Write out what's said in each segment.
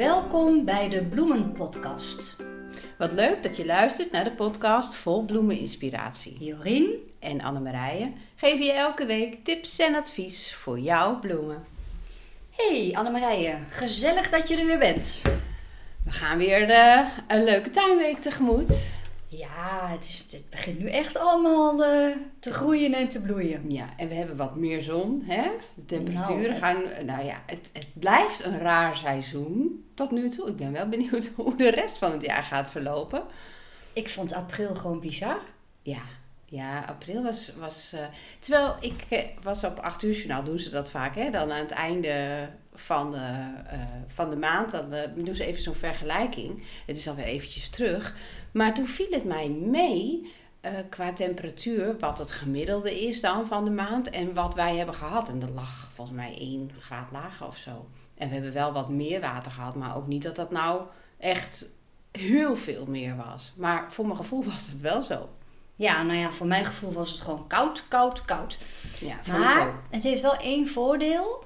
Welkom bij de Bloemenpodcast. Wat leuk dat je luistert naar de podcast Vol Bloemeninspiratie. Jorien en Annemarije geven je elke week tips en advies voor jouw bloemen. Hey Annemarije, gezellig dat je er weer bent. We gaan weer uh, een leuke tuinweek tegemoet. Ja, het, is, het begint nu echt allemaal uh, te groeien en te bloeien. Ja, en we hebben wat meer zon. Hè? De temperaturen nou, gaan. Nou ja, het, het blijft een raar seizoen tot nu toe. Ik ben wel benieuwd hoe de rest van het jaar gaat verlopen. Ik vond april gewoon bizar. Ja, ja, april was. was uh, terwijl ik uh, was op 8 uur journaal, doen ze dat vaak, hè? Dan aan het einde van de, uh, van de maand, dan doen ze even zo'n vergelijking. Het is alweer eventjes terug. Maar toen viel het mij mee qua temperatuur, wat het gemiddelde is dan van de maand en wat wij hebben gehad. En dat lag volgens mij 1 graad lager of zo. En we hebben wel wat meer water gehad, maar ook niet dat dat nou echt heel veel meer was. Maar voor mijn gevoel was het wel zo. Ja, nou ja, voor mijn gevoel was het gewoon koud, koud, koud. Ja, maar het heeft wel één voordeel.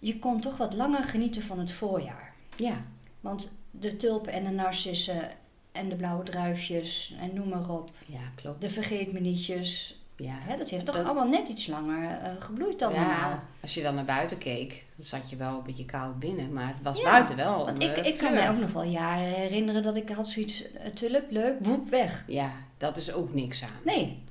Je kon toch wat langer genieten van het voorjaar. Ja. Want de tulpen en de narcissen en de blauwe druifjes en noem maar op. Ja, klopt. De vergeetmenietjes. Ja. Hè, dat heeft toch allemaal net iets langer uh, gebloeid dan ja, normaal. Als je dan naar buiten keek, dan zat je wel een beetje koud binnen. Maar het was buiten wel Want ik, ik kan me ook nog wel jaren herinneren dat ik had zoiets... tulp, leuk, woep, weg. Ja, dat is ook niks aan. Nee.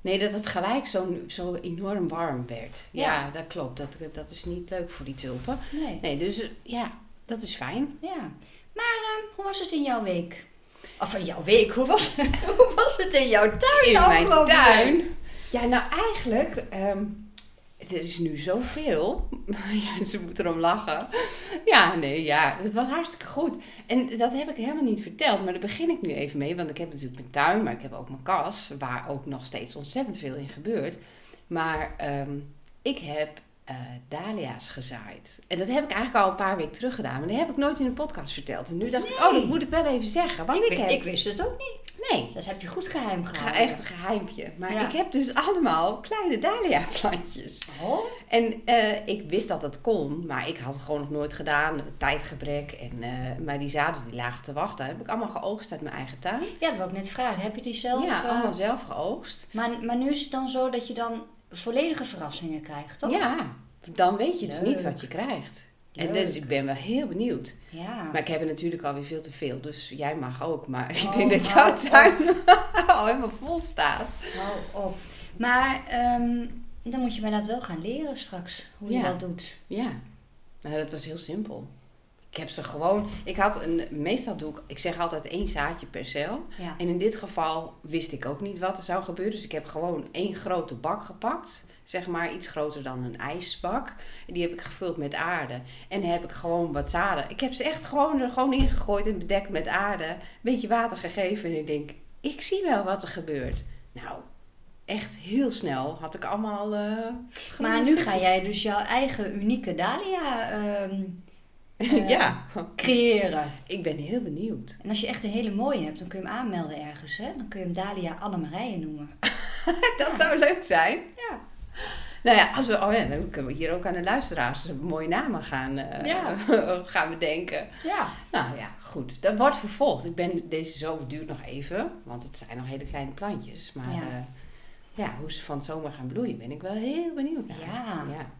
Nee, dat het gelijk zo, zo enorm warm werd. Ja, dat klopt. Dat, dat is niet leuk voor die tulpen. Nee. Nee, dus ja, dat is fijn. Ja. Maar uh, hoe was het in jouw week? Of in jouw week, hoe was, hoe was het in jouw tuin? In mijn tuin? Ja, nou eigenlijk... Um, er is nu zoveel. ja, ze moeten erom lachen. Ja, nee, ja, het was hartstikke goed. En dat heb ik helemaal niet verteld, maar daar begin ik nu even mee. Want ik heb natuurlijk mijn tuin, maar ik heb ook mijn kas, waar ook nog steeds ontzettend veel in gebeurt. Maar um, ik heb uh, dahlia's gezaaid. En dat heb ik eigenlijk al een paar weken terug gedaan. Maar dat heb ik nooit in een podcast verteld. En nu dacht ik, oh, dat moet ik wel even zeggen. Want ik, ik, heb... ik wist het ook niet. Nee. Dat heb je goed geheim gehouden. Echt een geheimpje. Maar ik heb dus allemaal kleine dahlia plantjes. Oh. En uh, ik wist dat het kon, maar ik had het gewoon nog nooit gedaan. Tijdgebrek. En, uh, maar die zaden die lagen te wachten. Heb ik allemaal geoogst uit mijn eigen tuin. Ja, dat wil ik net vragen. Heb je die zelf? Ja, allemaal zelf geoogst. Maar, maar nu is het dan zo dat je dan volledige verrassingen krijgt, toch? Ja, dan weet je dus niet wat je krijgt. En dus ik ben wel heel benieuwd. Ja. Maar ik heb er natuurlijk alweer veel te veel, dus jij mag ook. Maar ik denk dat jouw tuin al helemaal vol staat. Hou op. Maar um, dan moet je mij dat wel gaan leren straks, hoe je dat doet. Ja, nou, dat was heel simpel. Ik heb ze gewoon. Ik had een. Meestal doe ik. Ik zeg altijd één zaadje per cel. Ja. En in dit geval wist ik ook niet wat er zou gebeuren. Dus ik heb gewoon één grote bak gepakt zeg maar iets groter dan een ijsbak. En die heb ik gevuld met aarde. En heb ik gewoon wat zaden. Ik heb ze echt gewoon er gewoon ingegooid en bedekt met aarde. Een beetje water gegeven. En ik denk, ik zie wel wat er gebeurt. Nou, echt heel snel had ik allemaal. Uh, maar nu ga jij dus jouw eigen unieke Dahlia. Uh, uh, ja. creëren. Ik ben heel benieuwd. En als je echt een hele mooie hebt, dan kun je hem aanmelden ergens. Hè? Dan kun je hem Dahlia Annemarije noemen. dat zou leuk zijn. Ja. Nou ja, als we, oh ja, dan kunnen we hier ook aan de luisteraars mooie namen gaan, uh, ja. gaan bedenken. Ja. Nou ja, goed. Dat wordt vervolgd. Ik ben, deze zomer duurt nog even, want het zijn nog hele kleine plantjes. Maar ja, uh, ja hoe ze van zomer gaan bloeien, ben ik wel heel benieuwd naar. Ja. ja.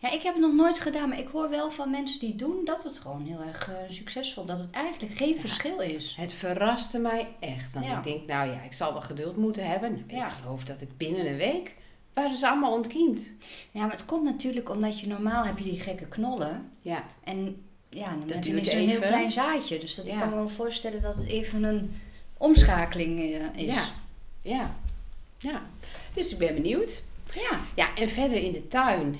Ja, ik heb het nog nooit gedaan, maar ik hoor wel van mensen die doen dat het gewoon heel erg uh, succesvol dat het eigenlijk geen ja, verschil is. Het verraste mij echt. Want ik denk, nou ja, ik zal wel geduld moeten hebben. Nou, ik geloof dat ik binnen een week waren ze allemaal ontkiemd. Ja, maar het komt natuurlijk omdat je normaal heb je die gekke knollen. Ja. En ja, dan, dat is een heel klein zaadje. Dus dat, ik kan me wel voorstellen dat het even een omschakeling uh, is. Ja. ja. Ja. Dus ik ben benieuwd. Ja. Ja, en verder in de tuin.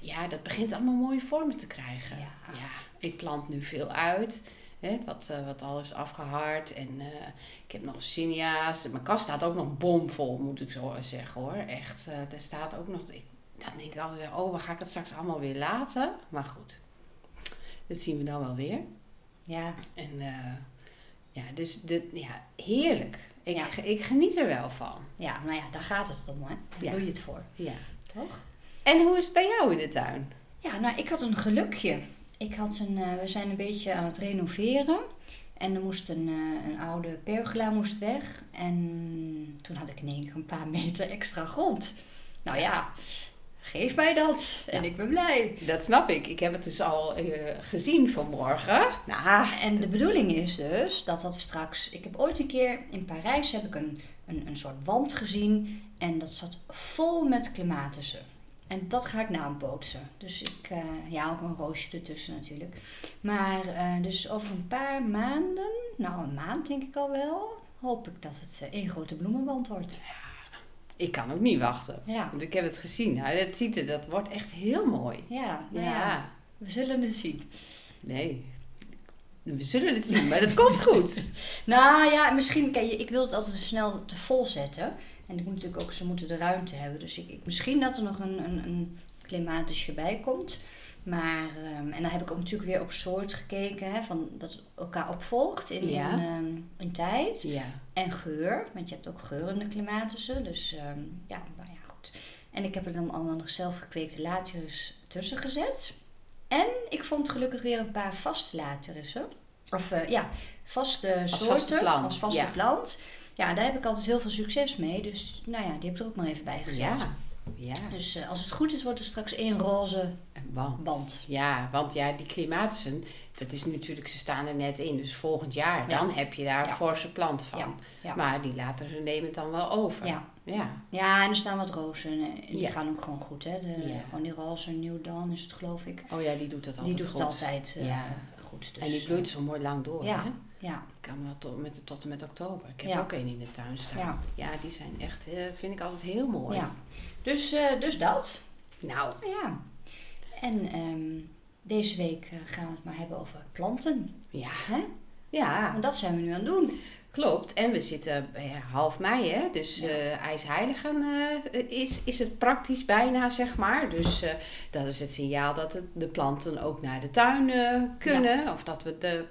Ja, dat begint allemaal mooie vormen te krijgen. Ja. ja ik plant nu veel uit. Hè, wat, uh, wat al is afgehard. En uh, ik heb nog zinnia's. Mijn kast staat ook nog bomvol, moet ik zo zeggen hoor. Echt, uh, daar staat ook nog... Ik, dan denk ik altijd weer, oh, waar ga ik het straks allemaal weer laten? Maar goed, dat zien we dan wel weer. Ja. En ja, dus de, ja, heerlijk. Ik, ja. ik geniet er wel van. Ja, nou ja, daar gaat het om hè. Daar ja. doe je het voor. Ja. Toch? En hoe is het bij jou in de tuin? Ja, nou, ik had een gelukje. Ik had een, uh, we zijn een beetje aan het renoveren. En er moest een, uh, een oude pergola moest weg. En toen had ik in één keer een paar meter extra grond. Nou ja, geef mij dat. En ik ben blij. Dat snap ik. Ik heb het dus al uh, gezien vanmorgen. Nou, en de bedoeling is dus dat dat straks... Ik heb ooit een keer in Parijs heb ik een, een, een soort wand gezien. En dat zat vol met clematissen. En dat ga ik naampootsen. Dus ik, uh, ja, ook een roosje ertussen natuurlijk. Maar uh, dus over een paar maanden, nou een maand denk ik al wel, hoop ik dat het één grote bloemenwand wordt. Ja, ik kan ook niet wachten. Ja. Want ik heb het gezien. Nou, het ziet er, dat wordt echt heel mooi. Ja, nou ja. ja. We zullen het zien. Nee, we zullen het zien, maar dat komt goed. nou ja, misschien, kijk, ik wil het altijd snel te vol zetten. En ik moet natuurlijk ook, ze moeten de ruimte hebben. Dus ik, ik misschien dat er nog een, een, een klimatische bij komt. Maar, um, en dan heb ik ook natuurlijk weer op soort gekeken, hè, van dat het elkaar opvolgt in, ja. in, um, in, tijd. Ja. En geur, want je hebt ook geurende klimatische. Dus um, ja, nou ja, goed. En ik heb er dan allemaal nog zelf gekweekte laterus tussen gezet. En ik vond gelukkig weer een paar vaste laterussen. Of uh, ja, vaste als soorten vaste plant. als vaste ja. plant. Ja, daar heb ik altijd heel veel succes mee. Dus nou ja, die heb ik er ook maar even bij gezet. Ja. Ja. Dus uh, als het goed is, wordt er straks één roze band. band. Ja, want ja, die klimaatsen, dat is natuurlijk, ze staan er net in. Dus volgend jaar, ja. dan heb je daar een forse plant van. Maar die laten ze nemen het dan wel over. Ja. Ja. ja, en er staan wat rozen. En die gaan ook gewoon goed, hè. De, Gewoon die roze New Dawn is het, geloof ik. Oh ja, die doet dat altijd Die doet goed. het altijd uh, goed. Dus, en die bloeit zo mooi lang door, ja. hè? Ja. Ik kan wel tot, met, tot en met oktober. Ik heb ja. ook een in de tuin staan. Ja, ja die zijn echt, uh, vind ik altijd heel mooi. Ja. Dus, uh, dus dat. Nou. Ja. En um, deze week uh, gaan we het maar hebben over planten. Ja. Hè? Ja. En dat zijn we nu aan het doen. Klopt. En we zitten ja, half mei, hè? Dus ja. uh, IJsheiligen uh, is, is het praktisch bijna, zeg maar. Dus uh, dat is het signaal dat het, de planten ook naar de tuin kunnen. Ja. Of dat we de,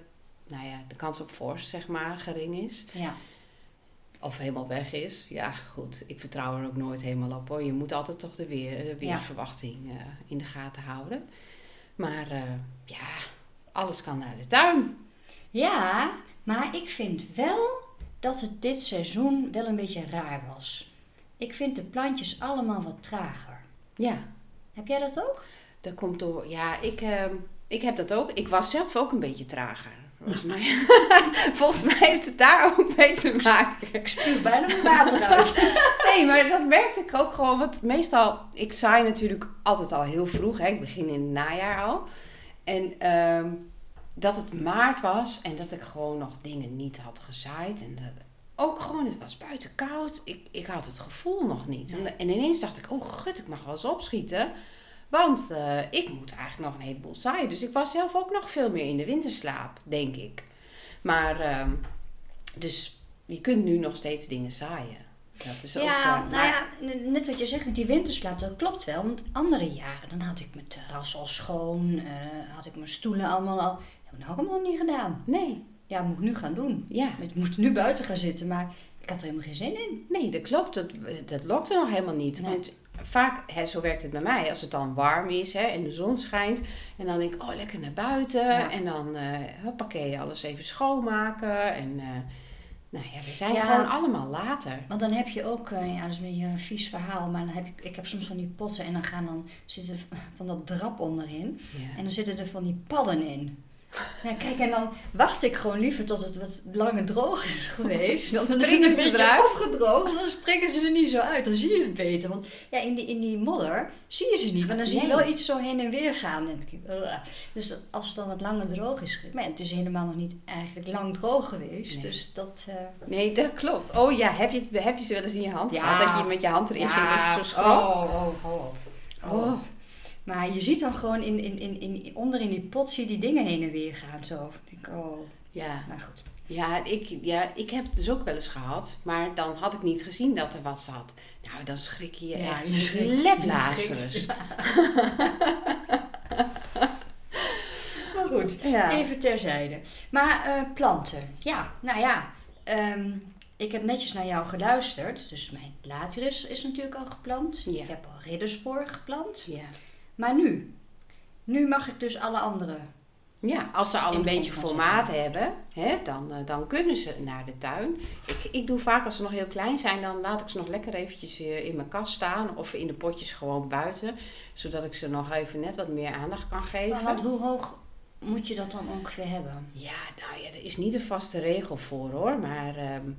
nou ja, de kans op vorst, zeg maar, gering is. Ja. Of helemaal weg is. Ja, goed. Ik vertrouw er ook nooit helemaal op hoor. Je moet altijd toch de, weer, de weersverwachting in de gaten houden. Maar ja, alles kan naar de tuin. Ja, maar ik vind wel dat het dit seizoen wel een beetje raar was. Ik vind de plantjes allemaal wat trager. Ja. Heb jij dat ook? Dat komt door. Ja, ik, uh, ik heb dat ook. Ik was zelf ook een beetje trager. Volgens mij, volgens mij heeft het daar ook mee te maken. Ik spuug bijna mijn water uit. nee, maar dat merkte ik ook gewoon. Want meestal, ik zaai natuurlijk altijd al heel vroeg. Hè. Ik begin in het najaar al. En um, dat het maart was en dat ik gewoon nog dingen niet had gezaaid. En dat, ook gewoon, het was buiten koud. Ik, ik had het gevoel nog niet. En, en, ineens dacht ik, oh gut, ik mag wel eens opschieten. Want uh, ik moet eigenlijk nog een heleboel zaaien. Dus ik was zelf ook nog veel meer in de winterslaap, denk ik. Maar, uh, dus je kunt nu nog steeds dingen zaaien. Dat is ja, ook, uh, nou ja, net wat je zegt met die winterslaap, dat klopt wel. Want andere jaren, dan had ik mijn terras al schoon, eh, had ik mijn stoelen allemaal al... Dat heb ik nog niet gedaan. Nee. Ja, moet ik nu gaan doen. Ja. Ik moest nu buiten gaan zitten, maar ik had er helemaal geen zin in. Nee, dat klopt. Dat, dat lokte nog helemaal niet. Nee. Want vaak, hè, zo werkt het bij mij, als het dan warm is hè, en de zon schijnt. En dan denk ik, oh, lekker naar buiten. Ja. En dan, uh, hoppakee, alles even schoonmaken. En uh, nou ja, we zijn ja, gewoon allemaal later. Want dan heb je ook, uh, ja, dat is een beetje een vies verhaal. Maar dan heb ik, ik heb soms van die potten en dan gaan dan, zitten van dat drap onderin. Ja. En dan zitten er van die padden in. Ja, kijk, en dan wacht ik gewoon liever tot het wat langer droog is geweest. dan, is het een beetje eruit. afgedroogd. Dan springen ze er niet zo uit. Dan zie je het beter. Want ja, in die, in die modder zie je ze niet. Maar dan zie je nee. wel iets zo heen en weer gaan. Dus dat, als het dan wat langer droog is geweest. Maar het is helemaal nog niet eigenlijk lang droog geweest. Nee. Dus dat... Uh... Nee, dat klopt. Oh ja, heb je, heb je ze wel eens in je hand ja. gehad? Dat je met je hand erin ja. ging, dat zo schrok? Oh, oh, oh. oh. oh. Maar je ziet dan gewoon in, in, in, in, onder in die pot zie je die dingen heen en weer gaan. Zo. Ik denk, oh. Ja. Nou goed. Ja ik, ja, ik heb het dus ook wel eens gehad. Maar dan had ik niet gezien dat er wat zat. Nou, dan schrik je je ja, echt je leplazers. Ja. maar goed, ja. even terzijde. Maar uh, planten. Ja, nou ja. Um, ik heb netjes naar jou geluisterd. Dus mijn latirus is natuurlijk al geplant. Ja. Ik heb al ridderspoor geplant. Ja. Maar nu, nu mag ik dus alle andere. Ja, als ze al een beetje formaat hebben, hè, dan, eh, dan kunnen ze naar de tuin. Ik, ik doe vaak als ze nog heel klein zijn, dan laat ik ze nog lekker eventjes eh, in mijn kast staan. Of in de potjes gewoon buiten. Zodat ik ze nog even net wat meer aandacht kan geven. Maar wat, hoe hoog moet je dat dan ongeveer hebben? Ja, nou ja, er is niet een vaste regel voor hoor. Maar ehm,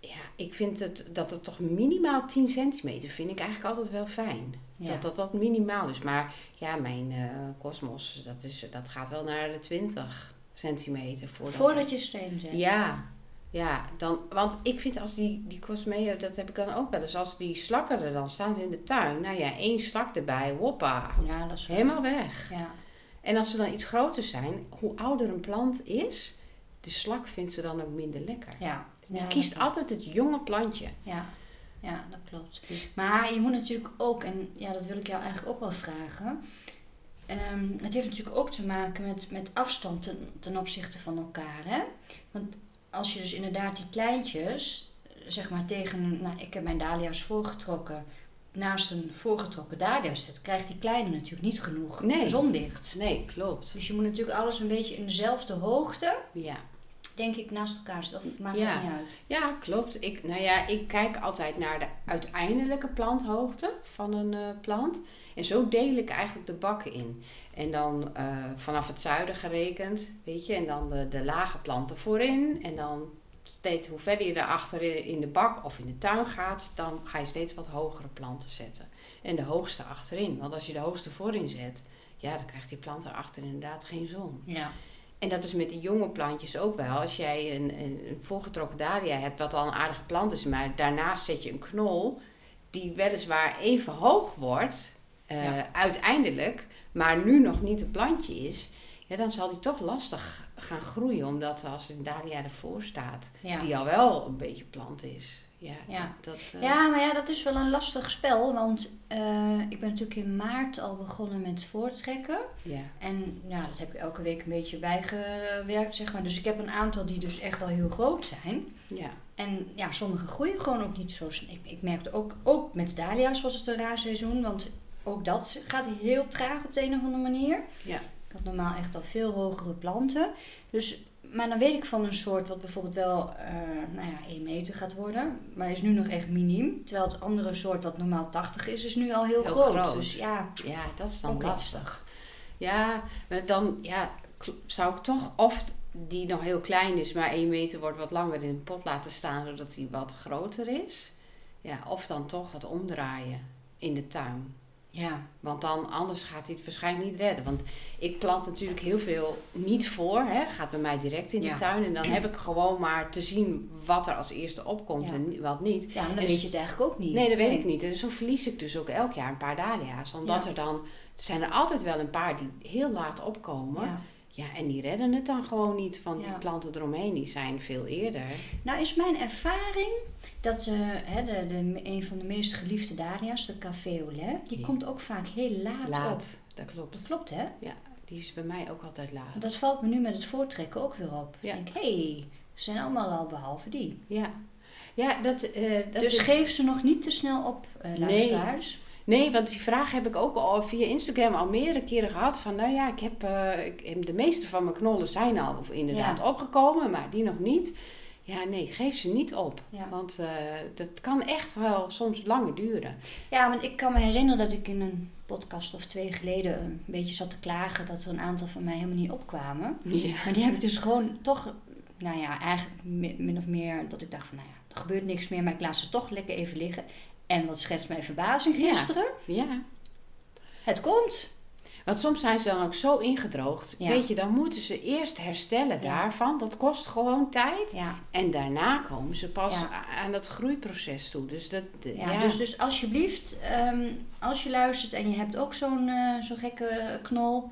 ja, ik vind het, dat het toch minimaal 10 centimeter vind ik eigenlijk altijd wel fijn. Ja. Dat, dat dat minimaal is. Maar ja, mijn eh kosmos, dat, is, dat gaat wel naar de 20 centimeter. Voordat, Voordat je steen zet. Ja, ja dan, want ik vind als die, die cosmeo, dat heb ik dan ook wel eens, als die slakken er dan staan in de tuin. Nou ja, één slak erbij, hoppa, Ja, dat is helemaal weg. Ja. En als ze dan iets groter zijn, hoe ouder een plant is, de slak vindt ze dan ook minder lekker. Ja. Die Ja, kiest altijd het jonge plantje. Ja. Ja, dat klopt. Dus- Maar je moet natuurlijk ook, en ja, dat wil ik jou eigenlijk ook wel vragen. Ehm, het heeft natuurlijk ook te maken met, met afstand ten, ten opzichte van elkaar. Hè? Want als je dus inderdaad die kleintjes, zeg maar tegen, nou, ik heb mijn dahlia's voorgetrokken, naast een voorgetrokken dahlia zet, krijgt die kleine natuurlijk niet genoeg Nee. zonlicht. Nee, klopt. Dus je moet natuurlijk alles een beetje in dezelfde hoogte, Ja. Denk ik, naast elkaar zetten. Of maakt Ja. dat niet uit? Ja, klopt. Ik, nou ja, ik kijk altijd naar de uiteindelijke planthoogte van een eh, plant. En zo deel ik eigenlijk de bakken in. En dan eh, vanaf het zuiden gerekend, weet je, en dan de, de lage planten voorin. En dan steeds, hoe verder je erachter in de bak of in de tuin gaat, dan ga je steeds wat hogere planten zetten. En de hoogste achterin. Want als je de hoogste voorin zet, ja, dan krijgt die plant erachter inderdaad geen zon. Ja. En dat is met die jonge plantjes ook wel. Als jij een, een, voorgetrokken dahlia hebt, wat al een aardige plant is, maar daarnaast zet je een knol die weliswaar even hoog wordt, eh, Ja. uiteindelijk, maar nu nog niet een plantje is, ja, dan zal die toch lastig gaan groeien, omdat als een dahlia ervoor staat, Ja. die al wel een beetje plant is. Ja, Ja. dat, dat, eh, Ja, maar ja, dat is wel een lastig spel. Want eh, ik ben natuurlijk in maart al begonnen met voortrekken. ja. En ja, dat heb ik elke week een beetje bijgewerkt, zeg maar. Dus ik heb een aantal die dus echt al heel groot zijn. ja. En ja, sommige groeien gewoon ook niet zo snel. Ik, ik merkte ook, ook met dahlia's was het een raar seizoen. Want ook dat gaat heel traag op de een of andere manier. Ja. Ik had normaal echt al veel hogere planten. Dus, maar dan weet ik van een soort wat bijvoorbeeld wel eh, nou ja, 1 meter gaat worden. Maar is nu nog echt miniem. Terwijl het andere soort wat normaal 80 is, is nu al heel, Heel groot. groot. Dus ja, ja, dat is dan lastig. lastig. Ja, maar dan ja, zou ik toch of die nog heel klein is, maar 1 meter wordt wat langer in de pot laten staan, zodat die wat groter is. Ja, of dan toch wat omdraaien in de tuin. Ja, Want dan, anders gaat hij het waarschijnlijk niet redden. Want ik plant natuurlijk heel veel niet voor. Hè? Gaat bij mij direct in Ja. de tuin. En dan heb ik gewoon maar te zien wat er als eerste opkomt Ja. en wat niet. ja maar dan Dus- weet je het eigenlijk ook niet. Nee, dat weet ik niet. En zo verlies ik dus ook elk jaar een paar dahlia's. Omdat Ja. er dan... Er zijn er altijd wel een paar die heel laat opkomen. Ja. Ja, en die redden het dan gewoon niet. Van die Ja. planten eromheen, die zijn veel eerder. Nou is mijn ervaring dat ze, hè, de, de, een van de meest geliefde dahlia's, de café au lait, die Ja. komt ook vaak heel laat, op. Laat, dat klopt. Dat klopt hè? Die is bij mij ook altijd laat. Dat valt me nu met het voortrekken ook weer op. Ja. Ik denk, hé, hey, ze zijn allemaal al behalve die. Ja, ja dat, eh, dat dus is- geef ze nog niet te snel op, Nee. luisteraars. Nee, want die vraag heb ik ook al via Instagram al meerdere keren gehad. Van nou ja, ik heb, eh, ik, heb- de meeste van mijn knollen zijn al inderdaad Ja. opgekomen, maar die nog niet. Ja, nee, geef ze niet op. Ja. Want eh, dat kan echt wel soms langer duren. Ja, want ik kan me herinneren dat ik in een podcast of twee geleden een beetje zat te klagen dat er een aantal van mij helemaal niet opkwamen. Ja. Maar die heb ik dus gewoon toch, nou ja, eigenlijk mi- min of meer dat ik dacht van, nou ja, er gebeurt niks meer, maar ik laat ze toch lekker even liggen. En wat schetst mijn verbazing Ja. gisteren? ja. Het komt. Want soms zijn ze dan ook zo ingedroogd. Ja. Weet je, dan moeten ze eerst herstellen Ja. daarvan. Dat kost gewoon tijd. Ja, En daarna komen ze pas Ja. aan dat groeiproces toe. Dus dat, ja, ja, Dus, dus alsjeblieft, ehm, als je luistert en je hebt ook zo'n zo'n gekke knol,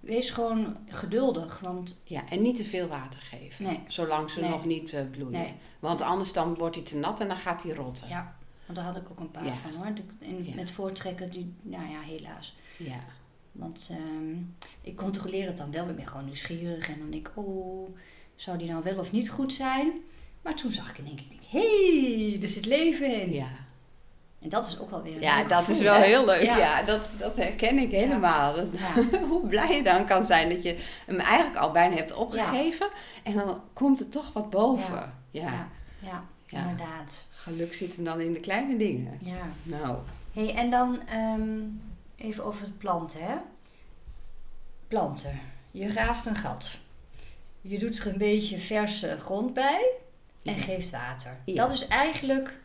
wees gewoon geduldig. Want ja, en niet te veel water geven. Nee. Zolang ze Nee. nog niet eh, bloeien. Nee. Want anders dan wordt hij te nat en dan gaat hij rotten. ja, want daar had ik ook een paar Ja. van hoor. De- in- Ja. Met voortrekken, die, nou ja, helaas. Ja. Want ehm, ik controleer het dan wel, ik ben gewoon nieuwsgierig. En dan denk ik, oh, zou die nou wel of niet goed zijn? Maar toen zag ik ik denk, hé, hey, er zit leven in. Ja. En dat is ook wel weer een Ja, dat is wel hè? heel leuk. Ja, Ja. dat, dat herken ik helemaal. Ja. hoe blij je dan kan zijn dat je hem eigenlijk al bijna hebt opgegeven. En dan komt er toch wat boven. Ja, Ja. Ja, inderdaad. geluk zit hem dan in de kleine dingen. Ja. Nou, Hey, en dan ehm, even over het planten, hè? Planten. Je graaft een gat. Je doet er een beetje verse grond bij en Ja. geeft water. Ja. Dat is eigenlijk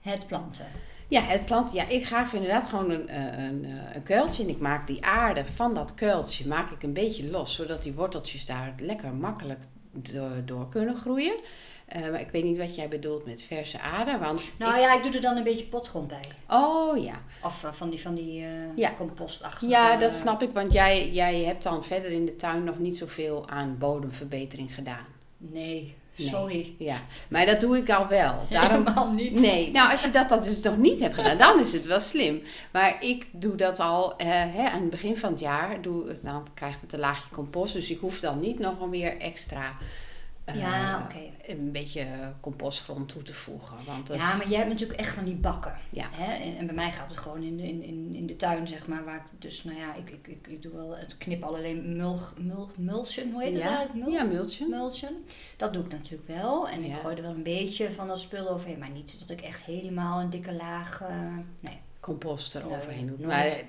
het planten. ja, het plant. Ja, ik graaf inderdaad gewoon een, eh, een, eh, een kuiltje. En ik maak die aarde van dat kuiltje maak ik een beetje los. Zodat die worteltjes daar lekker makkelijk door, door kunnen groeien. Eh, maar ik weet niet wat jij bedoelt met verse aarde. Want Nou ik- ja, ik doe er dan een beetje potgrond bij. Oh ja. Of eh, van die, van die eh Ja. compostachtige... Ja, dat snap ik, want jij, jij hebt dan verder in de tuin nog niet zoveel aan bodemverbetering gedaan. Nee, Nee. sorry. Ja, maar dat doe ik al wel. Daarom, Helemaal niet. nee, nou als je dat, dat dus nog niet hebt gedaan, dan is het wel slim. Maar ik doe dat al eh, hè, aan het begin van het jaar. Doe, dan krijgt het een laagje compost, dus ik hoef dan niet nog weer extra eh, Ja, oké. een beetje compostgrond toe te voegen. Want Ja, maar jij hebt natuurlijk echt van die bakken. Ja. Hè? En, en bij mij gaat het gewoon in de, in, in, in de tuin, zeg maar. Waar ik dus, nou ja, ik, ik, ik, ik doe wel het knip alleen mul, mul, mulchen, hoe heet het ja, eigenlijk? Mul, ja, mulchen. mulchen. Dat doe ik natuurlijk wel. En Ja. ik gooi er wel een beetje van dat spul overheen. Maar niet dat ik echt helemaal een dikke laag... eh, nee. compost eroverheen Nee, nooit. Maar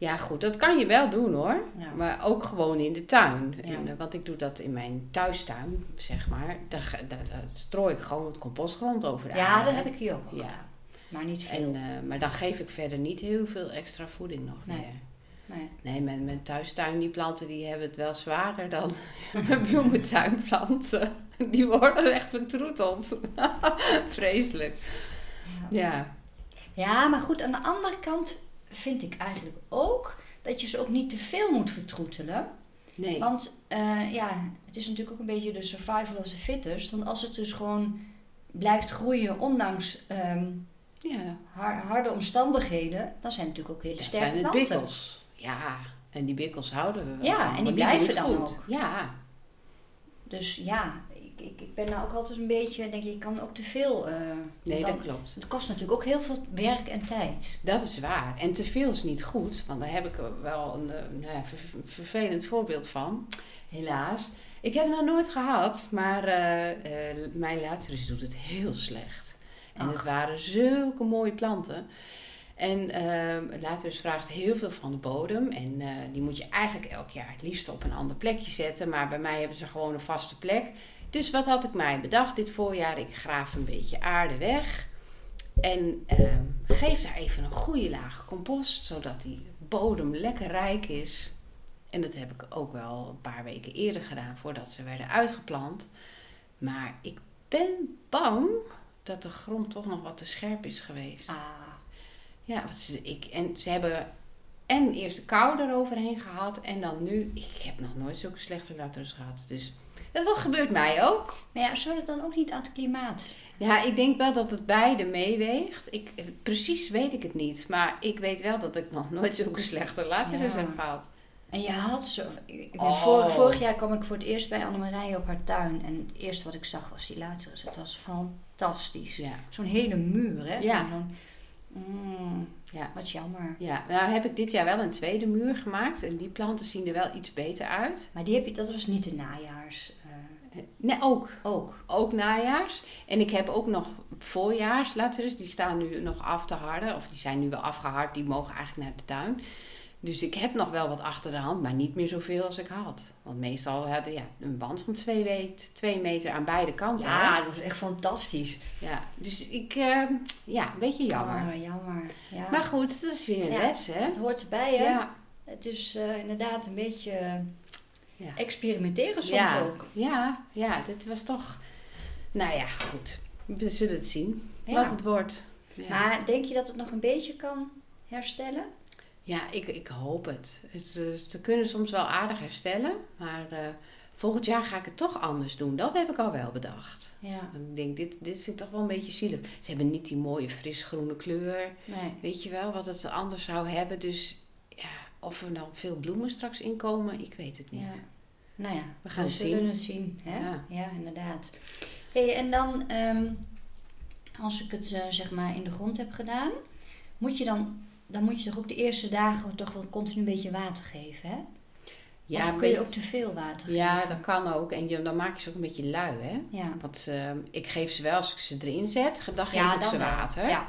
ja, goed, dat kan je wel doen hoor. Ja. Maar ook gewoon in de tuin. Ja. En, eh, want ik doe dat in mijn thuistuin, zeg maar. Daar, daar, daar strooi ik gewoon het compostgrond over de Ja, aarde. dat heb ik hier ook Ja. Maar niet veel. En, eh, maar dan geef ik verder niet heel veel extra voeding nog Nee. meer. nee. Nee, mijn, mijn thuistuin, die planten, die hebben het wel zwaarder dan mijn bloementuinplanten. Die worden echt vertroeteld. Vreselijk. Ja. Ja. Ja, maar goed, aan de andere kant vind ik eigenlijk ook dat je ze ook niet te veel moet vertroetelen. Nee. Want eh, ja, het is natuurlijk ook een beetje de survival of the fittest. Want als het dus gewoon blijft groeien, ondanks ehm, Ja. har- harde omstandigheden, dan zijn het natuurlijk ook hele Dat sterke zijn het planten. bikkels. Ja, en die bikkels houden we wel Ja, van, en die blijven dan goed. ook. Ja, Dus ja, ik, ben nou ook altijd een beetje, denk je, ik kan ook te veel. eh, nee, dat klopt. Het kost natuurlijk ook heel veel werk en tijd. Dat is waar. En te veel is niet goed, want daar heb ik wel een eh, nou ja, ver- vervelend voorbeeld van. Helaas. Ik heb het nog nooit gehad, maar eh, mijn latrus doet het heel slecht. En het waren zulke mooie planten. En uh, vraagt heel veel van de bodem. En die moet je eigenlijk elk jaar het liefst op een ander plekje zetten. Maar bij mij hebben ze gewoon een vaste plek. Dus wat had ik mij bedacht dit voorjaar? Ik graaf een beetje aarde weg. En ehm, geef daar even een goede laag compost. Zodat die bodem lekker rijk is. En dat heb ik ook wel een paar weken eerder gedaan voordat ze werden uitgeplant. Maar ik ben bang dat de grond toch nog wat te scherp is geweest. Ah, Ja, wat ze, ik, en ze hebben en eerst de kou eroverheen gehad en dan nu. Ik heb nog nooit zulke slechte latrus gehad. Dus dat, dat gebeurt mij ook. maar ja, zou dat dan ook niet aan het klimaat? Ja, ik denk wel dat het beide meeweegt. Ik, precies weet ik het niet. Maar ik weet wel dat ik nog nooit zulke slechte latrus Ja. heb gehad. En je had zo. Ik, Oh. vorig, vorig jaar kwam ik voor het eerst bij Annemarije op haar tuin. En het eerste wat ik zag was die laatste. Het was fantastisch. Ja, Zo'n hele muur, hè? Ja. Zo'n, mm, ja. wat jammer. Ja, nou heb ik dit jaar wel een tweede muur gemaakt. En die planten zien er wel iets beter uit. Maar die heb je, dat was niet de najaars. Nee, ook. ook. Ook najaars. En ik heb ook nog voorjaars latrus. Die staan nu nog af te harden. Of die zijn nu wel afgehard. Die mogen eigenlijk naar de tuin. Dus ik heb nog wel wat achter de hand. Maar niet meer zoveel als ik had. Want meestal hadden ja, een band van twee, weet, twee meter aan beide kanten. Ja, hè? dat was echt fantastisch. ja. Dus ik, eh, ja, een beetje jammer. Oh, jammer. Ja. Maar goed, dat is weer een Ja. les, hè? het hoort erbij, hè? Ja. Het is eh, inderdaad een beetje eh, Ja. experimenteren soms ja. ook. Ja, ja, dit was toch... Nou ja, goed. We zullen het zien. Ja. Wat het wordt. Maar denk je dat het nog een beetje kan herstellen? Ja, ik, ik hoop het. het eh, ze kunnen soms wel aardig herstellen, maar eh, volgend jaar ga ik het toch anders doen. Dat heb ik al wel bedacht. Ja. Ik denk, dit, dit vind ik toch wel een beetje zielig. Ze hebben niet die mooie frisgroene kleur, Nee. weet je wel, wat het anders zou hebben. Dus of er dan veel bloemen straks in komen, ik weet het niet. Ja. Nou ja, We gaan het zullen zien. het zien. Hè? Ja. Ja. inderdaad. Hey, en dan, ehm, als ik het eh, zeg maar in de grond heb gedaan, moet je dan, dan moet je toch ook de eerste dagen toch wel continu een beetje water geven, hè? Ja, of kun je ook te veel water ja, geven? dat kan ook. En je, dan maak je ze ook een beetje lui, hè? Ja, Want eh, ik geef ze wel als ik ze erin zet, dan geef ja ik ze water. Ja,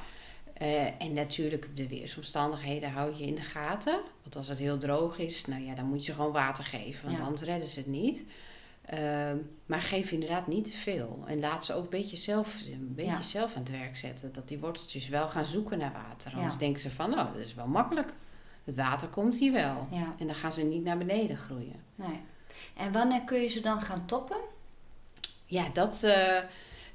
Eh, en natuurlijk, de weersomstandigheden hou je in de gaten. Want als het heel droog is, nou ja, dan moet je gewoon water geven. Want Ja. anders redden ze het niet. Ehm, maar geef inderdaad niet te veel. En laat ze ook een beetje zelf, een beetje Ja. zelf aan het werk zetten. Dat die worteltjes wel gaan zoeken naar water. Anders Ja. denken ze van, nou, dat is wel makkelijk. Het water komt hier wel. En dan gaan ze niet naar beneden groeien. nee. En wanneer kun je ze dan gaan toppen? Ja, dat, eh,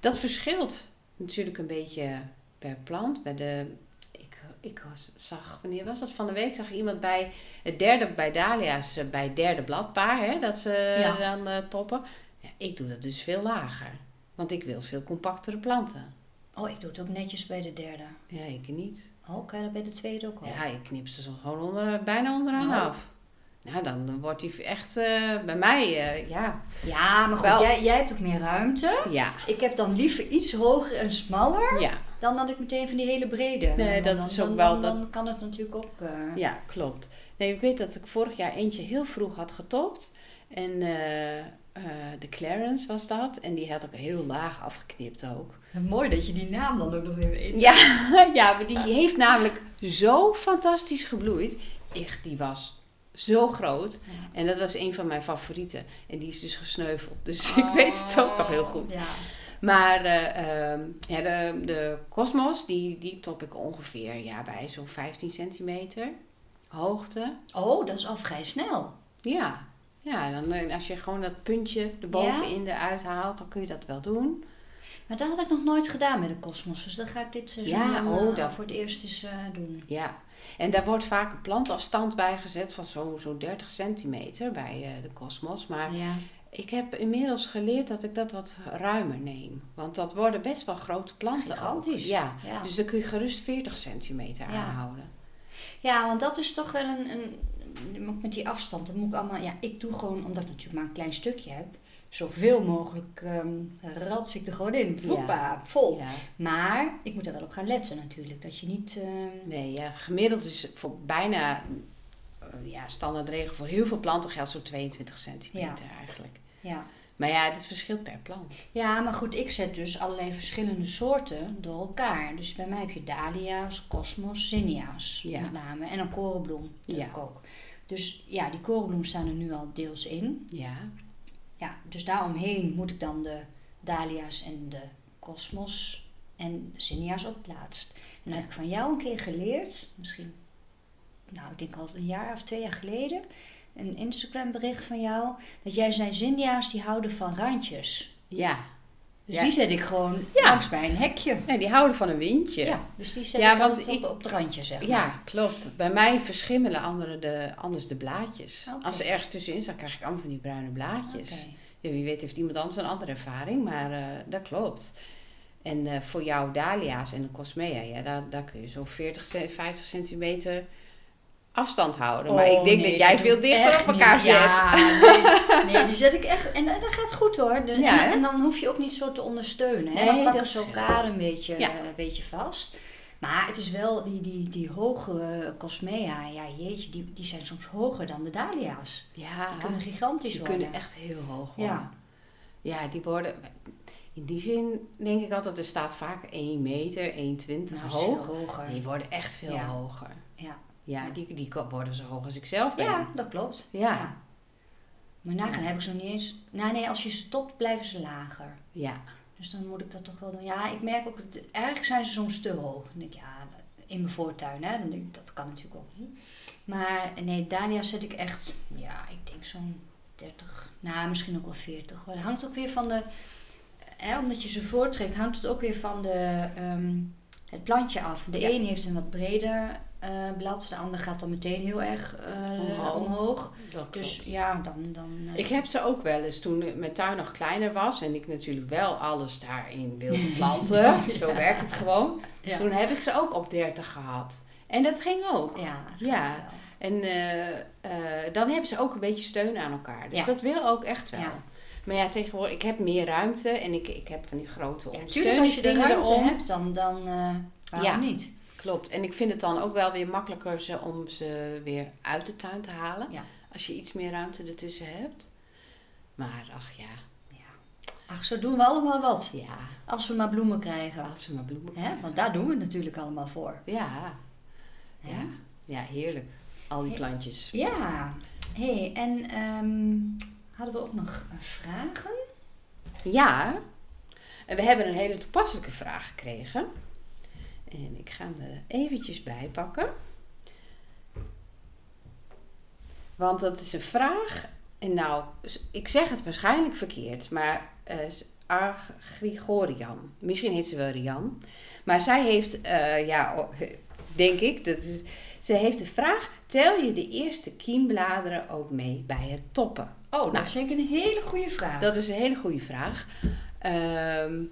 dat verschilt natuurlijk een beetje per plant. Bij de, ik, ik was, zag, wanneer was dat? Van de week zag ik iemand bij het derde, bij Dahlia's, eh, bij het derde bladpaar, hè, dat ze Ja. dan eh, toppen. Ja, ik doe dat dus veel lager. Want ik wil veel compactere planten. Oh, ik doe het ook netjes bij de derde. Ja, ik niet. Oh, kan je dat bij de tweede ook al? Ja, ik knip ze zo gewoon onder, bijna onderaan Oh. af. Nou, dan wordt die echt eh, bij mij, ja. Ja, maar goed, Wel- jij, jij hebt ook meer ruimte. Ja, Ik heb dan liever iets hoger en smaller ja. Dan dat ik meteen van die hele brede. Nee, dat dan, is ook dan, wel Dan, dat- dan kan het natuurlijk ook. eh, Ja, klopt. Nee, ik weet dat ik vorig jaar eentje heel vroeg had getopt. En eh, eh, de Clarence was dat. En die had ik heel laag afgeknipt ook. Mooi dat je die naam dan ook nog even eet. Ja, ja maar die heeft namelijk zo fantastisch gebloeid. Echt, die was zo groot. Ja. En dat was een van mijn favorieten. En die is dus gesneuveld. Dus ik weet het ook nog heel goed. Ja. Maar eh, ehm, ja, de, de Cosmos, die, die top ik ongeveer ja, bij zo'n 15 centimeter hoogte. Oh, dat is al vrij snel. Ja, ja dan, eh, als je gewoon dat puntje erbovenin eruit haalt, dan kun je dat wel doen. Maar dat had ik nog nooit gedaan met de Cosmos. Dus dat ga ik dit seizoen Ja, dan, oh, eh, dat- voor het eerst eens doen. Ja, en daar wordt vaak een plantafstand bij gezet van zo'n zo'n 30 centimeter bij de Cosmos. Maar Ja. Ik heb inmiddels geleerd dat ik dat wat ruimer neem. Want dat worden best wel grote planten ook. Gigantisch. Ja, Ja. dus dan kun je gerust 40 centimeter Ja. aanhouden. ja, want dat is toch wel een, een... ook Met die afstand, dat moet ik allemaal... Ja, ik doe gewoon, omdat ik natuurlijk maar een klein stukje heb... Zoveel mogelijk rats ik er gewoon in. Voepa, vol. Maar ik moet er wel op gaan letten natuurlijk. Dat je niet... ehm, Nee, ja, gemiddeld is voor bijna ja, standaardregel voor heel veel planten geldt zo'n 22 centimeter eigenlijk. ja. Maar ja, dit verschilt per plant. ja, maar goed, ik zet dus allerlei verschillende soorten door elkaar. Dus bij mij heb je dahlia's, cosmos, zinnia's Ja. met name. En een korenbloem Ja. ik ook. Dus ja, die korenbloem staan er nu al deels in. Ja, Ja, dus daaromheen moet ik dan de dahlia's en de cosmos en zinnia's ook plaatst. En dan heb ik van jou een keer geleerd, misschien, nou ik denk al een jaar of twee jaar geleden, een Instagram bericht van jou, dat jij zei zinnia's die houden van randjes. ja. Dus Ja. die zet ik gewoon Ja. langs bij een hekje. ja die houden van een windje. Ja, dus die zet Ja, ik want ik- op, op het randje, zeg maar. Ja, klopt. Bij mij verschimmelen andere de, anders de blaadjes. Als er ergens tussenin staat, krijg ik allemaal van die bruine blaadjes. Ja, wie weet heeft iemand anders een andere ervaring, maar eh, dat klopt. En eh, voor jouw dahlia's en de cosmea, ja, daar, daar kun je zo'n 40, ce- 50 centimeter afstand houden. maar Oh, ik denk nee, dat jij veel dichter op elkaar niet. zet. Ja, nee, nee, die zet ik echt. En, en dat gaat goed hoor. Dus- Ja, en, dan hoef je ook niet zo te ondersteunen. Hè? Dan pakken ze elkaar een beetje, Ja. een beetje vast. Maar het is wel, die, die, die hoge cosmea, ja jeetje, die, die zijn soms hoger dan de dahlia's. Ja, Die kunnen gigantisch die worden. kunnen echt heel hoog worden. Ja. Ja, die worden... In die zin denk ik altijd, er staat vaak 1 meter, 1,20 Nou, hoog. hoger. Die worden echt veel hoger. Ja. Ja, die, die worden zo hoog als ik zelf ben. ja, dat klopt. Ja. Maar nagaan heb ik zo niet eens... Nou nee, als je ze topt, blijven ze lager. Ja. Dus dan moet ik dat toch wel doen. Ja, ik merk ook, dat- eigenlijk zijn ze soms te hoog. Dan denk ik, ja, in mijn voortuin, hè. Dan denk ik, dat kan natuurlijk ook niet. Maar nee, Dania zet ik echt, ja, ik denk zo'n 30, nou misschien ook wel 40. Maar het hangt ook weer van de, hè, omdat je ze voortrekt, hangt het ook weer van de, ehm, het plantje af. De Ja. een heeft een wat breder eh, blad, de ander gaat dan meteen heel erg eh, Omhoog. Dus ja, dan... dan eh, Ik heb ze ook wel eens toen mijn tuin nog kleiner was en ik natuurlijk wel alles daarin wilde planten. Zo werkt het gewoon. ja. Toen heb ik ze ook op 30 gehad. En dat ging ook. ja, Ja. wel. En dan hebben ze ook een beetje steun aan elkaar. Dus dat wil ook echt wel. Maar ja, tegenwoordig, ik heb meer ruimte en ik, ik heb van die grote Ja, natuurlijk, als je de ondersteuningsdingen ruimte erom. hebt, dan, dan waarom niet? Klopt. En ik vind het dan ook wel weer makkelijker ze, om ze weer uit de tuin te halen. Ja. Als je iets meer ruimte ertussen hebt. Maar ach ja, Ach, zo doen we allemaal wat. ja, Als we maar bloemen krijgen. als ze maar bloemen Hè? krijgen. Want daar doen we het natuurlijk allemaal voor. Ja, Hè? ja, ja, heerlijk. Al die Hey. plantjes. Ja. hey, en ehm, hadden we ook nog eh, vragen? Ja, en we hebben een hele toepasselijke vraag gekregen. En ik ga hem er eventjes bij pakken. Want dat is een vraag. En nou, ik zeg het waarschijnlijk verkeerd, maar eh Grigorian. Misschien heet ze wel Rian. Maar zij heeft, eh, ja, denk ik, dat is, ze heeft de vraag: tel je de eerste kiembladeren ook mee bij het toppen? Oh, dat Nou. vind ik een hele goede vraag. Dat is een hele goede vraag. Ehm,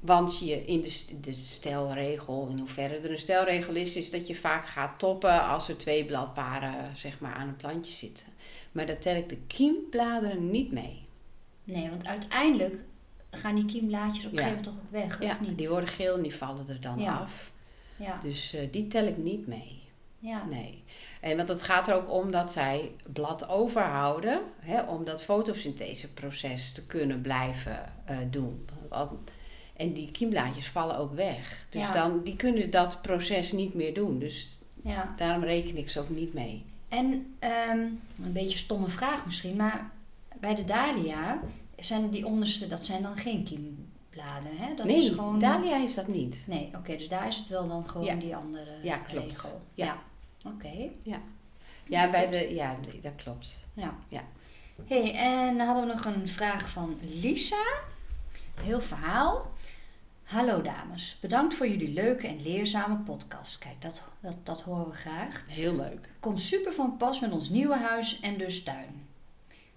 want je in de, st- de stelregel, in hoeverre er een stelregel is, is dat je vaak gaat toppen als er twee bladparen zeg maar, aan een plantje zitten. Maar daar tel ik de kiembladeren niet mee. Nee, want uiteindelijk gaan die kiemblaadjes op een Ja. gegeven moment toch ook weg, Ja, of niet? die worden geel en die vallen er dan Ja. af. Ja, Dus eh, die tel ik niet mee. ja. Nee. En want het gaat er ook om dat zij blad overhouden, hè, om dat fotosyntheseproces te kunnen blijven eh, doen. Want- En die kiemblaadjes vallen ook weg. Dus Ja. dan, die kunnen dat proces niet meer doen. Dus ja. daarom reken ik ze ook niet mee. En ehm, een beetje een stomme vraag misschien, maar bij de dahlia zijn die onderste, dat zijn dan geen kiembladen, hè? Dat nee, is gewoon... Dahlia heeft dat niet. Nee, oké, dus daar is het wel dan gewoon Ja. die andere Ja, klopt. regel. Ja. Oké, Ja, bij de, ja dat klopt. ja. Ja. hey, en dan hadden we nog een vraag van Lisa. Heel verhaal. Hallo dames, bedankt voor jullie leuke en leerzame podcast. Kijk, dat, dat, dat horen we graag. Heel leuk. Komt super van pas met ons nieuwe huis en dus tuin.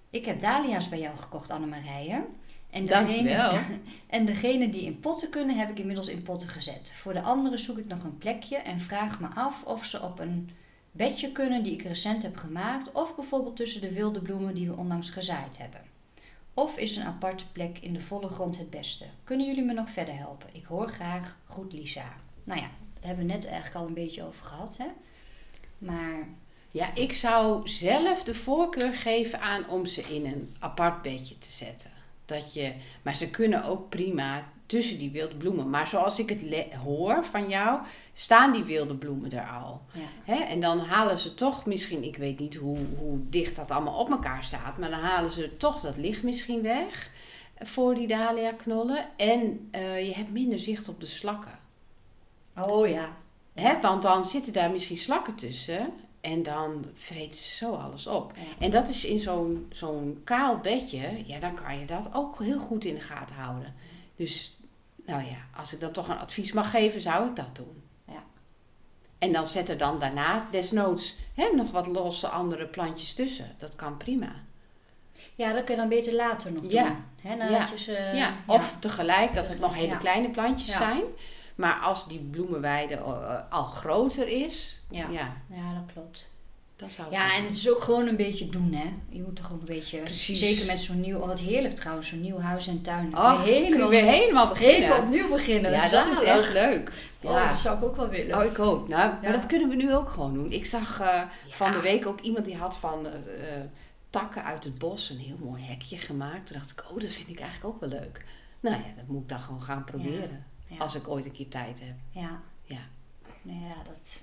Ik heb dahlia's bij jou gekocht, Annemarije. En Dankjewel. en degene die in potten kunnen, heb ik inmiddels in potten gezet. Voor de andere zoek ik nog een plekje en vraag me af of ze op een bedje kunnen die ik recent heb gemaakt. Of bijvoorbeeld tussen de wilde bloemen die we onlangs gezaaid hebben. Of is een aparte plek in de volle grond het beste? Kunnen jullie me nog verder helpen? Ik hoor graag. Goed, Lisa. Nou ja, dat hebben we net eigenlijk al een beetje over gehad, hè? Maar Ja, ik zou zelf de voorkeur geven aan om ze in een apart bedje te zetten. Dat je, maar ze kunnen ook prima tussen die wilde bloemen. Maar zoals ik het hoor van jou, staan die wilde bloemen er al. ja, Hè? En dan halen ze toch misschien, ik weet niet hoe, hoe dicht dat allemaal op elkaar staat, maar dan halen ze toch dat licht misschien weg voor die dahlia knollen. En eh, je hebt minder zicht op de slakken. Oh ja. Hè? Want dan zitten daar misschien slakken tussen en dan vreten ze zo alles op. Ja. En dat is in zo'n zo'n kaal bedje, ja, dan kan je dat ook heel goed in de gaten houden. Dus, nou ja, als ik dan toch een advies mag geven, zou ik dat doen. Ja. En dan zet er dan daarna desnoods hè, nog wat losse andere plantjes tussen. Dat kan prima. Ja, dat kun je dan beter later nog Ja. doen. Hè, Ja. je ze, ja, of tegelijk dat het nog hele kleine plantjes zijn. Maar als die bloemenweide eh, al groter is, Ja. ja, Ja, dat klopt. Zou Ja, en het is ook gewoon een beetje doen, hè. Je moet toch ook een beetje... Precies. Zeker met zo'n nieuw... Oh, wat heerlijk trouwens, zo'n nieuw huis en tuin. Oh, helemaal, weer helemaal beginnen. helemaal opnieuw beginnen. Ja, dat is echt leuk. Oh, Ja. dat zou ik ook wel willen. Oh, ik ook. Nou, maar dat kunnen we nu ook gewoon doen. Ik zag eh, van de week ook iemand die had van eh, eh, takken uit het bos een heel mooi hekje gemaakt. Toen dacht ik, oh, dat vind ik eigenlijk ook wel leuk. Nou ja, dat moet ik dan gewoon gaan proberen. Ja. Als ik ooit een keer tijd heb. Ja. Ja. Nou ja, dat...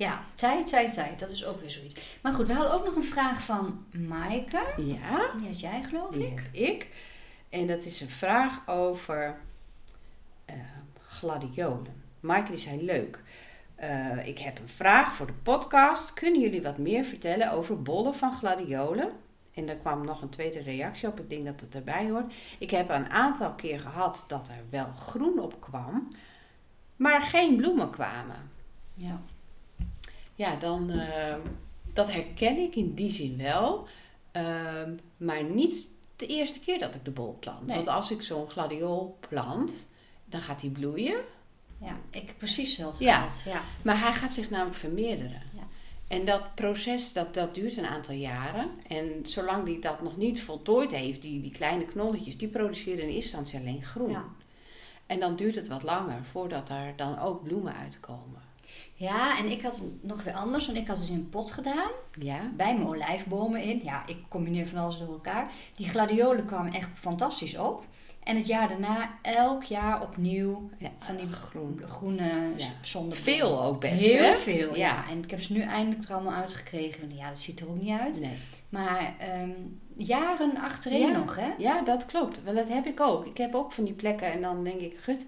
Ja, tijd, tijd, tijd. Dat is ook weer zoiets. Maar goed, we hadden ook nog een vraag van Maaike. Ja, Die had jij, geloof die ik. ik. En dat is een vraag over eh, gladiolen. Maaike die zei, leuk. Eh, ik heb een vraag voor de podcast. Kunnen jullie wat meer vertellen over bollen van gladiolen? En daar kwam nog een tweede reactie op. Ik denk dat het erbij hoort. Ik heb een aantal keer gehad dat er wel groen op kwam, maar geen bloemen kwamen. Ja. Ja, dan, eh, dat herken ik in die zin wel. Ehm, maar niet de eerste keer dat ik de bol plant. Nee. Want als ik zo'n gladiool plant, dan gaat die bloeien. Ja, ik precies hetzelfde Ja. Ja. Maar hij gaat zich namelijk vermeerderen. Ja. En dat proces, dat, dat duurt een aantal jaren. En zolang die dat nog niet voltooid heeft, die, die kleine knolletjes, die produceren in eerste instantie alleen groen. Ja. En dan duurt het wat langer voordat er dan ook bloemen uitkomen. Ja, en ik had het nog weer anders, want ik had dus in een pot gedaan. Ja? Bij mijn olijfbomen in. Ja, ik combineer van alles door elkaar. Die gladiolen kwamen echt fantastisch op. En het jaar daarna elk jaar opnieuw ja van die groen. groene Ja. Veel ook best, Heel hè? veel, ja. Ja. En ik heb ze nu eindelijk er allemaal uitgekregen. Want Ja, dat ziet er ook niet uit. Nee. Maar ehm, jaren achtereen nog, hè? Ja, dat klopt. Want dat heb ik ook. Ik heb ook van die plekken en dan denk ik, gut,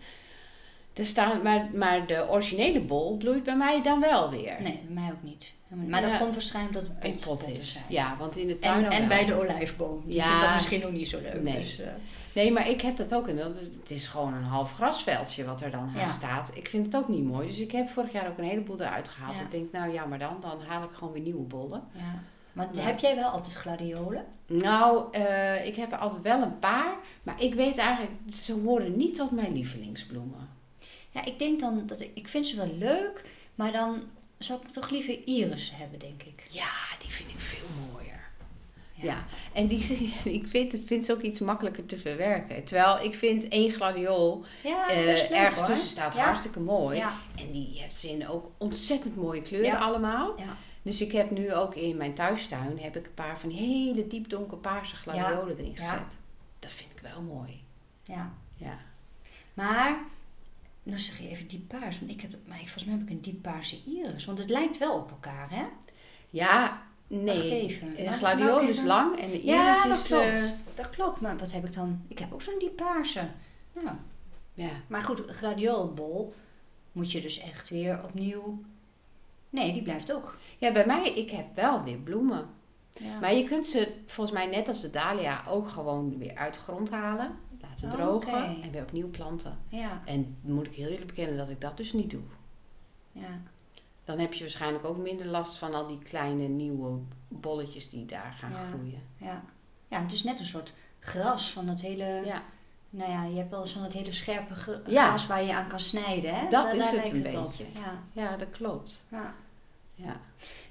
er staan, maar, maar de originele bol bloeit bij mij dan wel weer. Nee, bij mij ook niet. Maar dat Ja. komt waarschijnlijk dat het In pot, zijn. Ja, want in de tuin En, en bij de olijfboom. Die Ja. vindt dat misschien ook niet zo leuk. Nee. Dus, eh, Nee, maar ik heb dat ook. En dat- het is gewoon een half grasveldje wat er dan aan Ja. staat. Ik vind het ook niet mooi. Dus ik heb vorig jaar ook een heleboel eruit gehaald. Ik denk, nou ja, maar dan, dan haal ik gewoon weer nieuwe bollen. ja. Maar heb jij wel altijd gladiolen? Nou, eh, ik heb er altijd wel een paar. Maar ik weet eigenlijk, ze horen niet tot mijn lievelingsbloemen. Ja, ik denk dan dat ik, ik vind ze wel leuk, maar dan zou ik toch liever iris hebben, denk ik. Ja, die vind ik veel mooier. Ja, en die, ik vind, het vind ze ook iets makkelijker te verwerken. Terwijl ik vind één gladiool Ja, eh, ergens hoor. tussen staat Ja. hartstikke mooi. En die heeft ze in ook ontzettend mooie kleuren allemaal. ja. Dus ik heb nu ook in mijn thuistuin heb ik een paar van hele diep donkerpaarse gladiolen erin gezet. Dat vind ik wel mooi. ja. Ja. Maar, nou zeg je even diep paars, want ik heb, maar ik, volgens mij heb ik een diep paarse iris. Want het lijkt wel op elkaar, hè? Ja, nee. Wacht even. De gladiool is lang en de iris Ja, dat is... klopt. eh, Dat klopt, maar wat heb ik dan? Ik heb ook zo'n diep paarse. Ja. ja. Maar goed, gladioolbol moet je dus echt weer opnieuw... Nee, die blijft ook. ja, bij mij, ik heb wel weer bloemen. Ja. Maar je kunt ze volgens mij net als de dahlia ook gewoon weer uit de grond halen. Laten Oh, drogen en weer opnieuw planten. ja, En moet ik heel eerlijk bekennen dat ik dat dus niet doe. ja. Dan heb je waarschijnlijk ook minder last van al die kleine nieuwe bolletjes die daar gaan Ja. groeien. Ja. ja, het is net een soort gras van het hele... Ja, Nou ja, je hebt wel eens van het hele scherpe gras waar je aan kan snijden, hè? Dat Daar- is daar het een beetje. Ja, ja dat klopt. ja. Ja.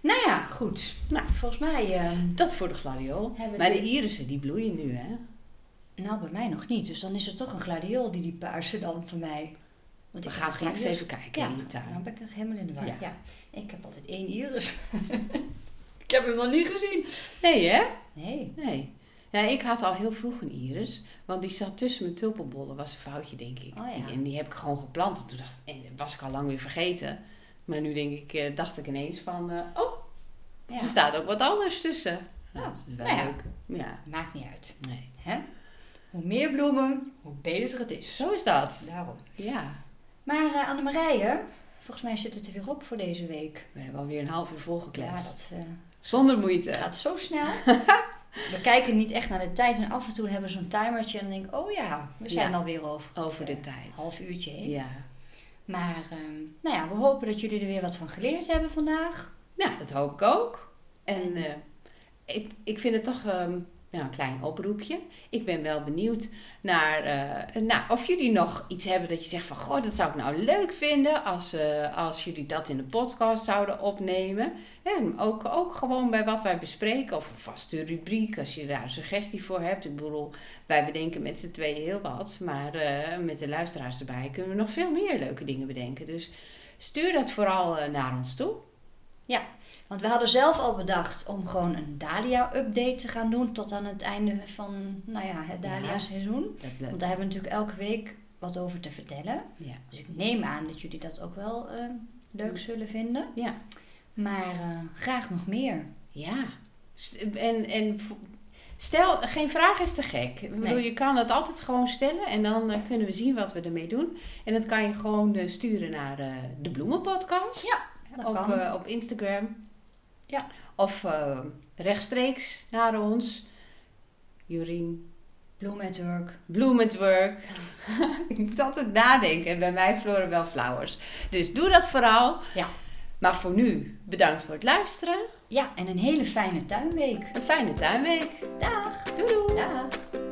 Nou ja, goed. Nou, volgens mij... ehm, Dat voor de gladiool. Maar de de- irissen die bloeien nu, hè? Nou, bij mij nog niet. Dus dan is het toch een gladiool die die paarse dan voor mij... Want We gaan straks even kijken Ja, in je tuin. nou ben ik er helemaal in de war. Ja. Ja. Ik heb altijd één iris. ik heb hem nog niet gezien. Nee, hè? Nee. Nee. Ja, ik had al heel vroeg een iris. Want die zat tussen mijn tulpenbollen. Was een foutje, denk ik. Oh ja. Die- en die heb ik gewoon geplant. En toen dacht en dat was ik al lang weer vergeten. Maar nu denk ik, eh, dacht ik ineens van... eh, oh, Ja. er staat ook wat anders tussen. Nou, Ja. dat is wel Nou ja. leuk. Ja, Maakt niet uit. nee. Hoe meer bloemen, hoe beter het is. Zo is dat. Daarom. Ja. Maar uh, Annemarije, volgens mij zit het er weer op voor deze week. We hebben alweer een half uur Ja, volgekletst. dat eh, Zonder moeite. gaat zo snel. we kijken niet echt naar de tijd en af en toe hebben we zo'n timertje en dan denk ik, oh ja, we zijn Ja, alweer over. het, Over de eh, tijd. half uurtje heen. Ja. Maar ehm, nou ja, we hopen dat jullie er weer wat van geleerd hebben vandaag. Nou, dat hoop ik ook. En eh, ik, ik vind het toch ehm, nou, een klein oproepje. Ik ben wel benieuwd naar eh, nou, of jullie nog iets hebben dat je zegt van... Goh, dat zou ik nou leuk vinden als, eh, als jullie dat in de podcast zouden opnemen. En ook, ook gewoon bij wat wij bespreken of een vaste rubriek als je daar een suggestie voor hebt. Ik bedoel, wij bedenken met z'n tweeën heel wat. Maar eh, met de luisteraars erbij kunnen we nog veel meer leuke dingen bedenken. Dus stuur dat vooral naar ons toe. Want we hadden zelf al bedacht om gewoon een Dahlia-update te gaan doen tot aan het einde van nou ja, het Ja. Dat- Want daar hebben we natuurlijk elke week wat over te vertellen. ja. Dus ik neem aan dat jullie dat ook wel eh, leuk zullen vinden. Ja. Maar eh, graag nog meer. Ja. En, en stel, geen vraag is te gek. Ik bedoel, Nee. je kan het altijd gewoon stellen en dan eh, kunnen we zien wat we ermee doen. En dat kan je gewoon sturen naar de Bloemenpodcast. Ja, dat op, kan. eh, op Instagram. Ja. Of eh, rechtstreeks naar ons. Jorien Bloem at Work. Bloom at Work. ik moet altijd nadenken. En bij mij Floribel Flowers. Dus doe dat vooral. Ja. Maar voor nu, bedankt voor het luisteren. Ja, en een hele fijne tuinweek. Een fijne tuinweek. Dag. Doei doei. Dag.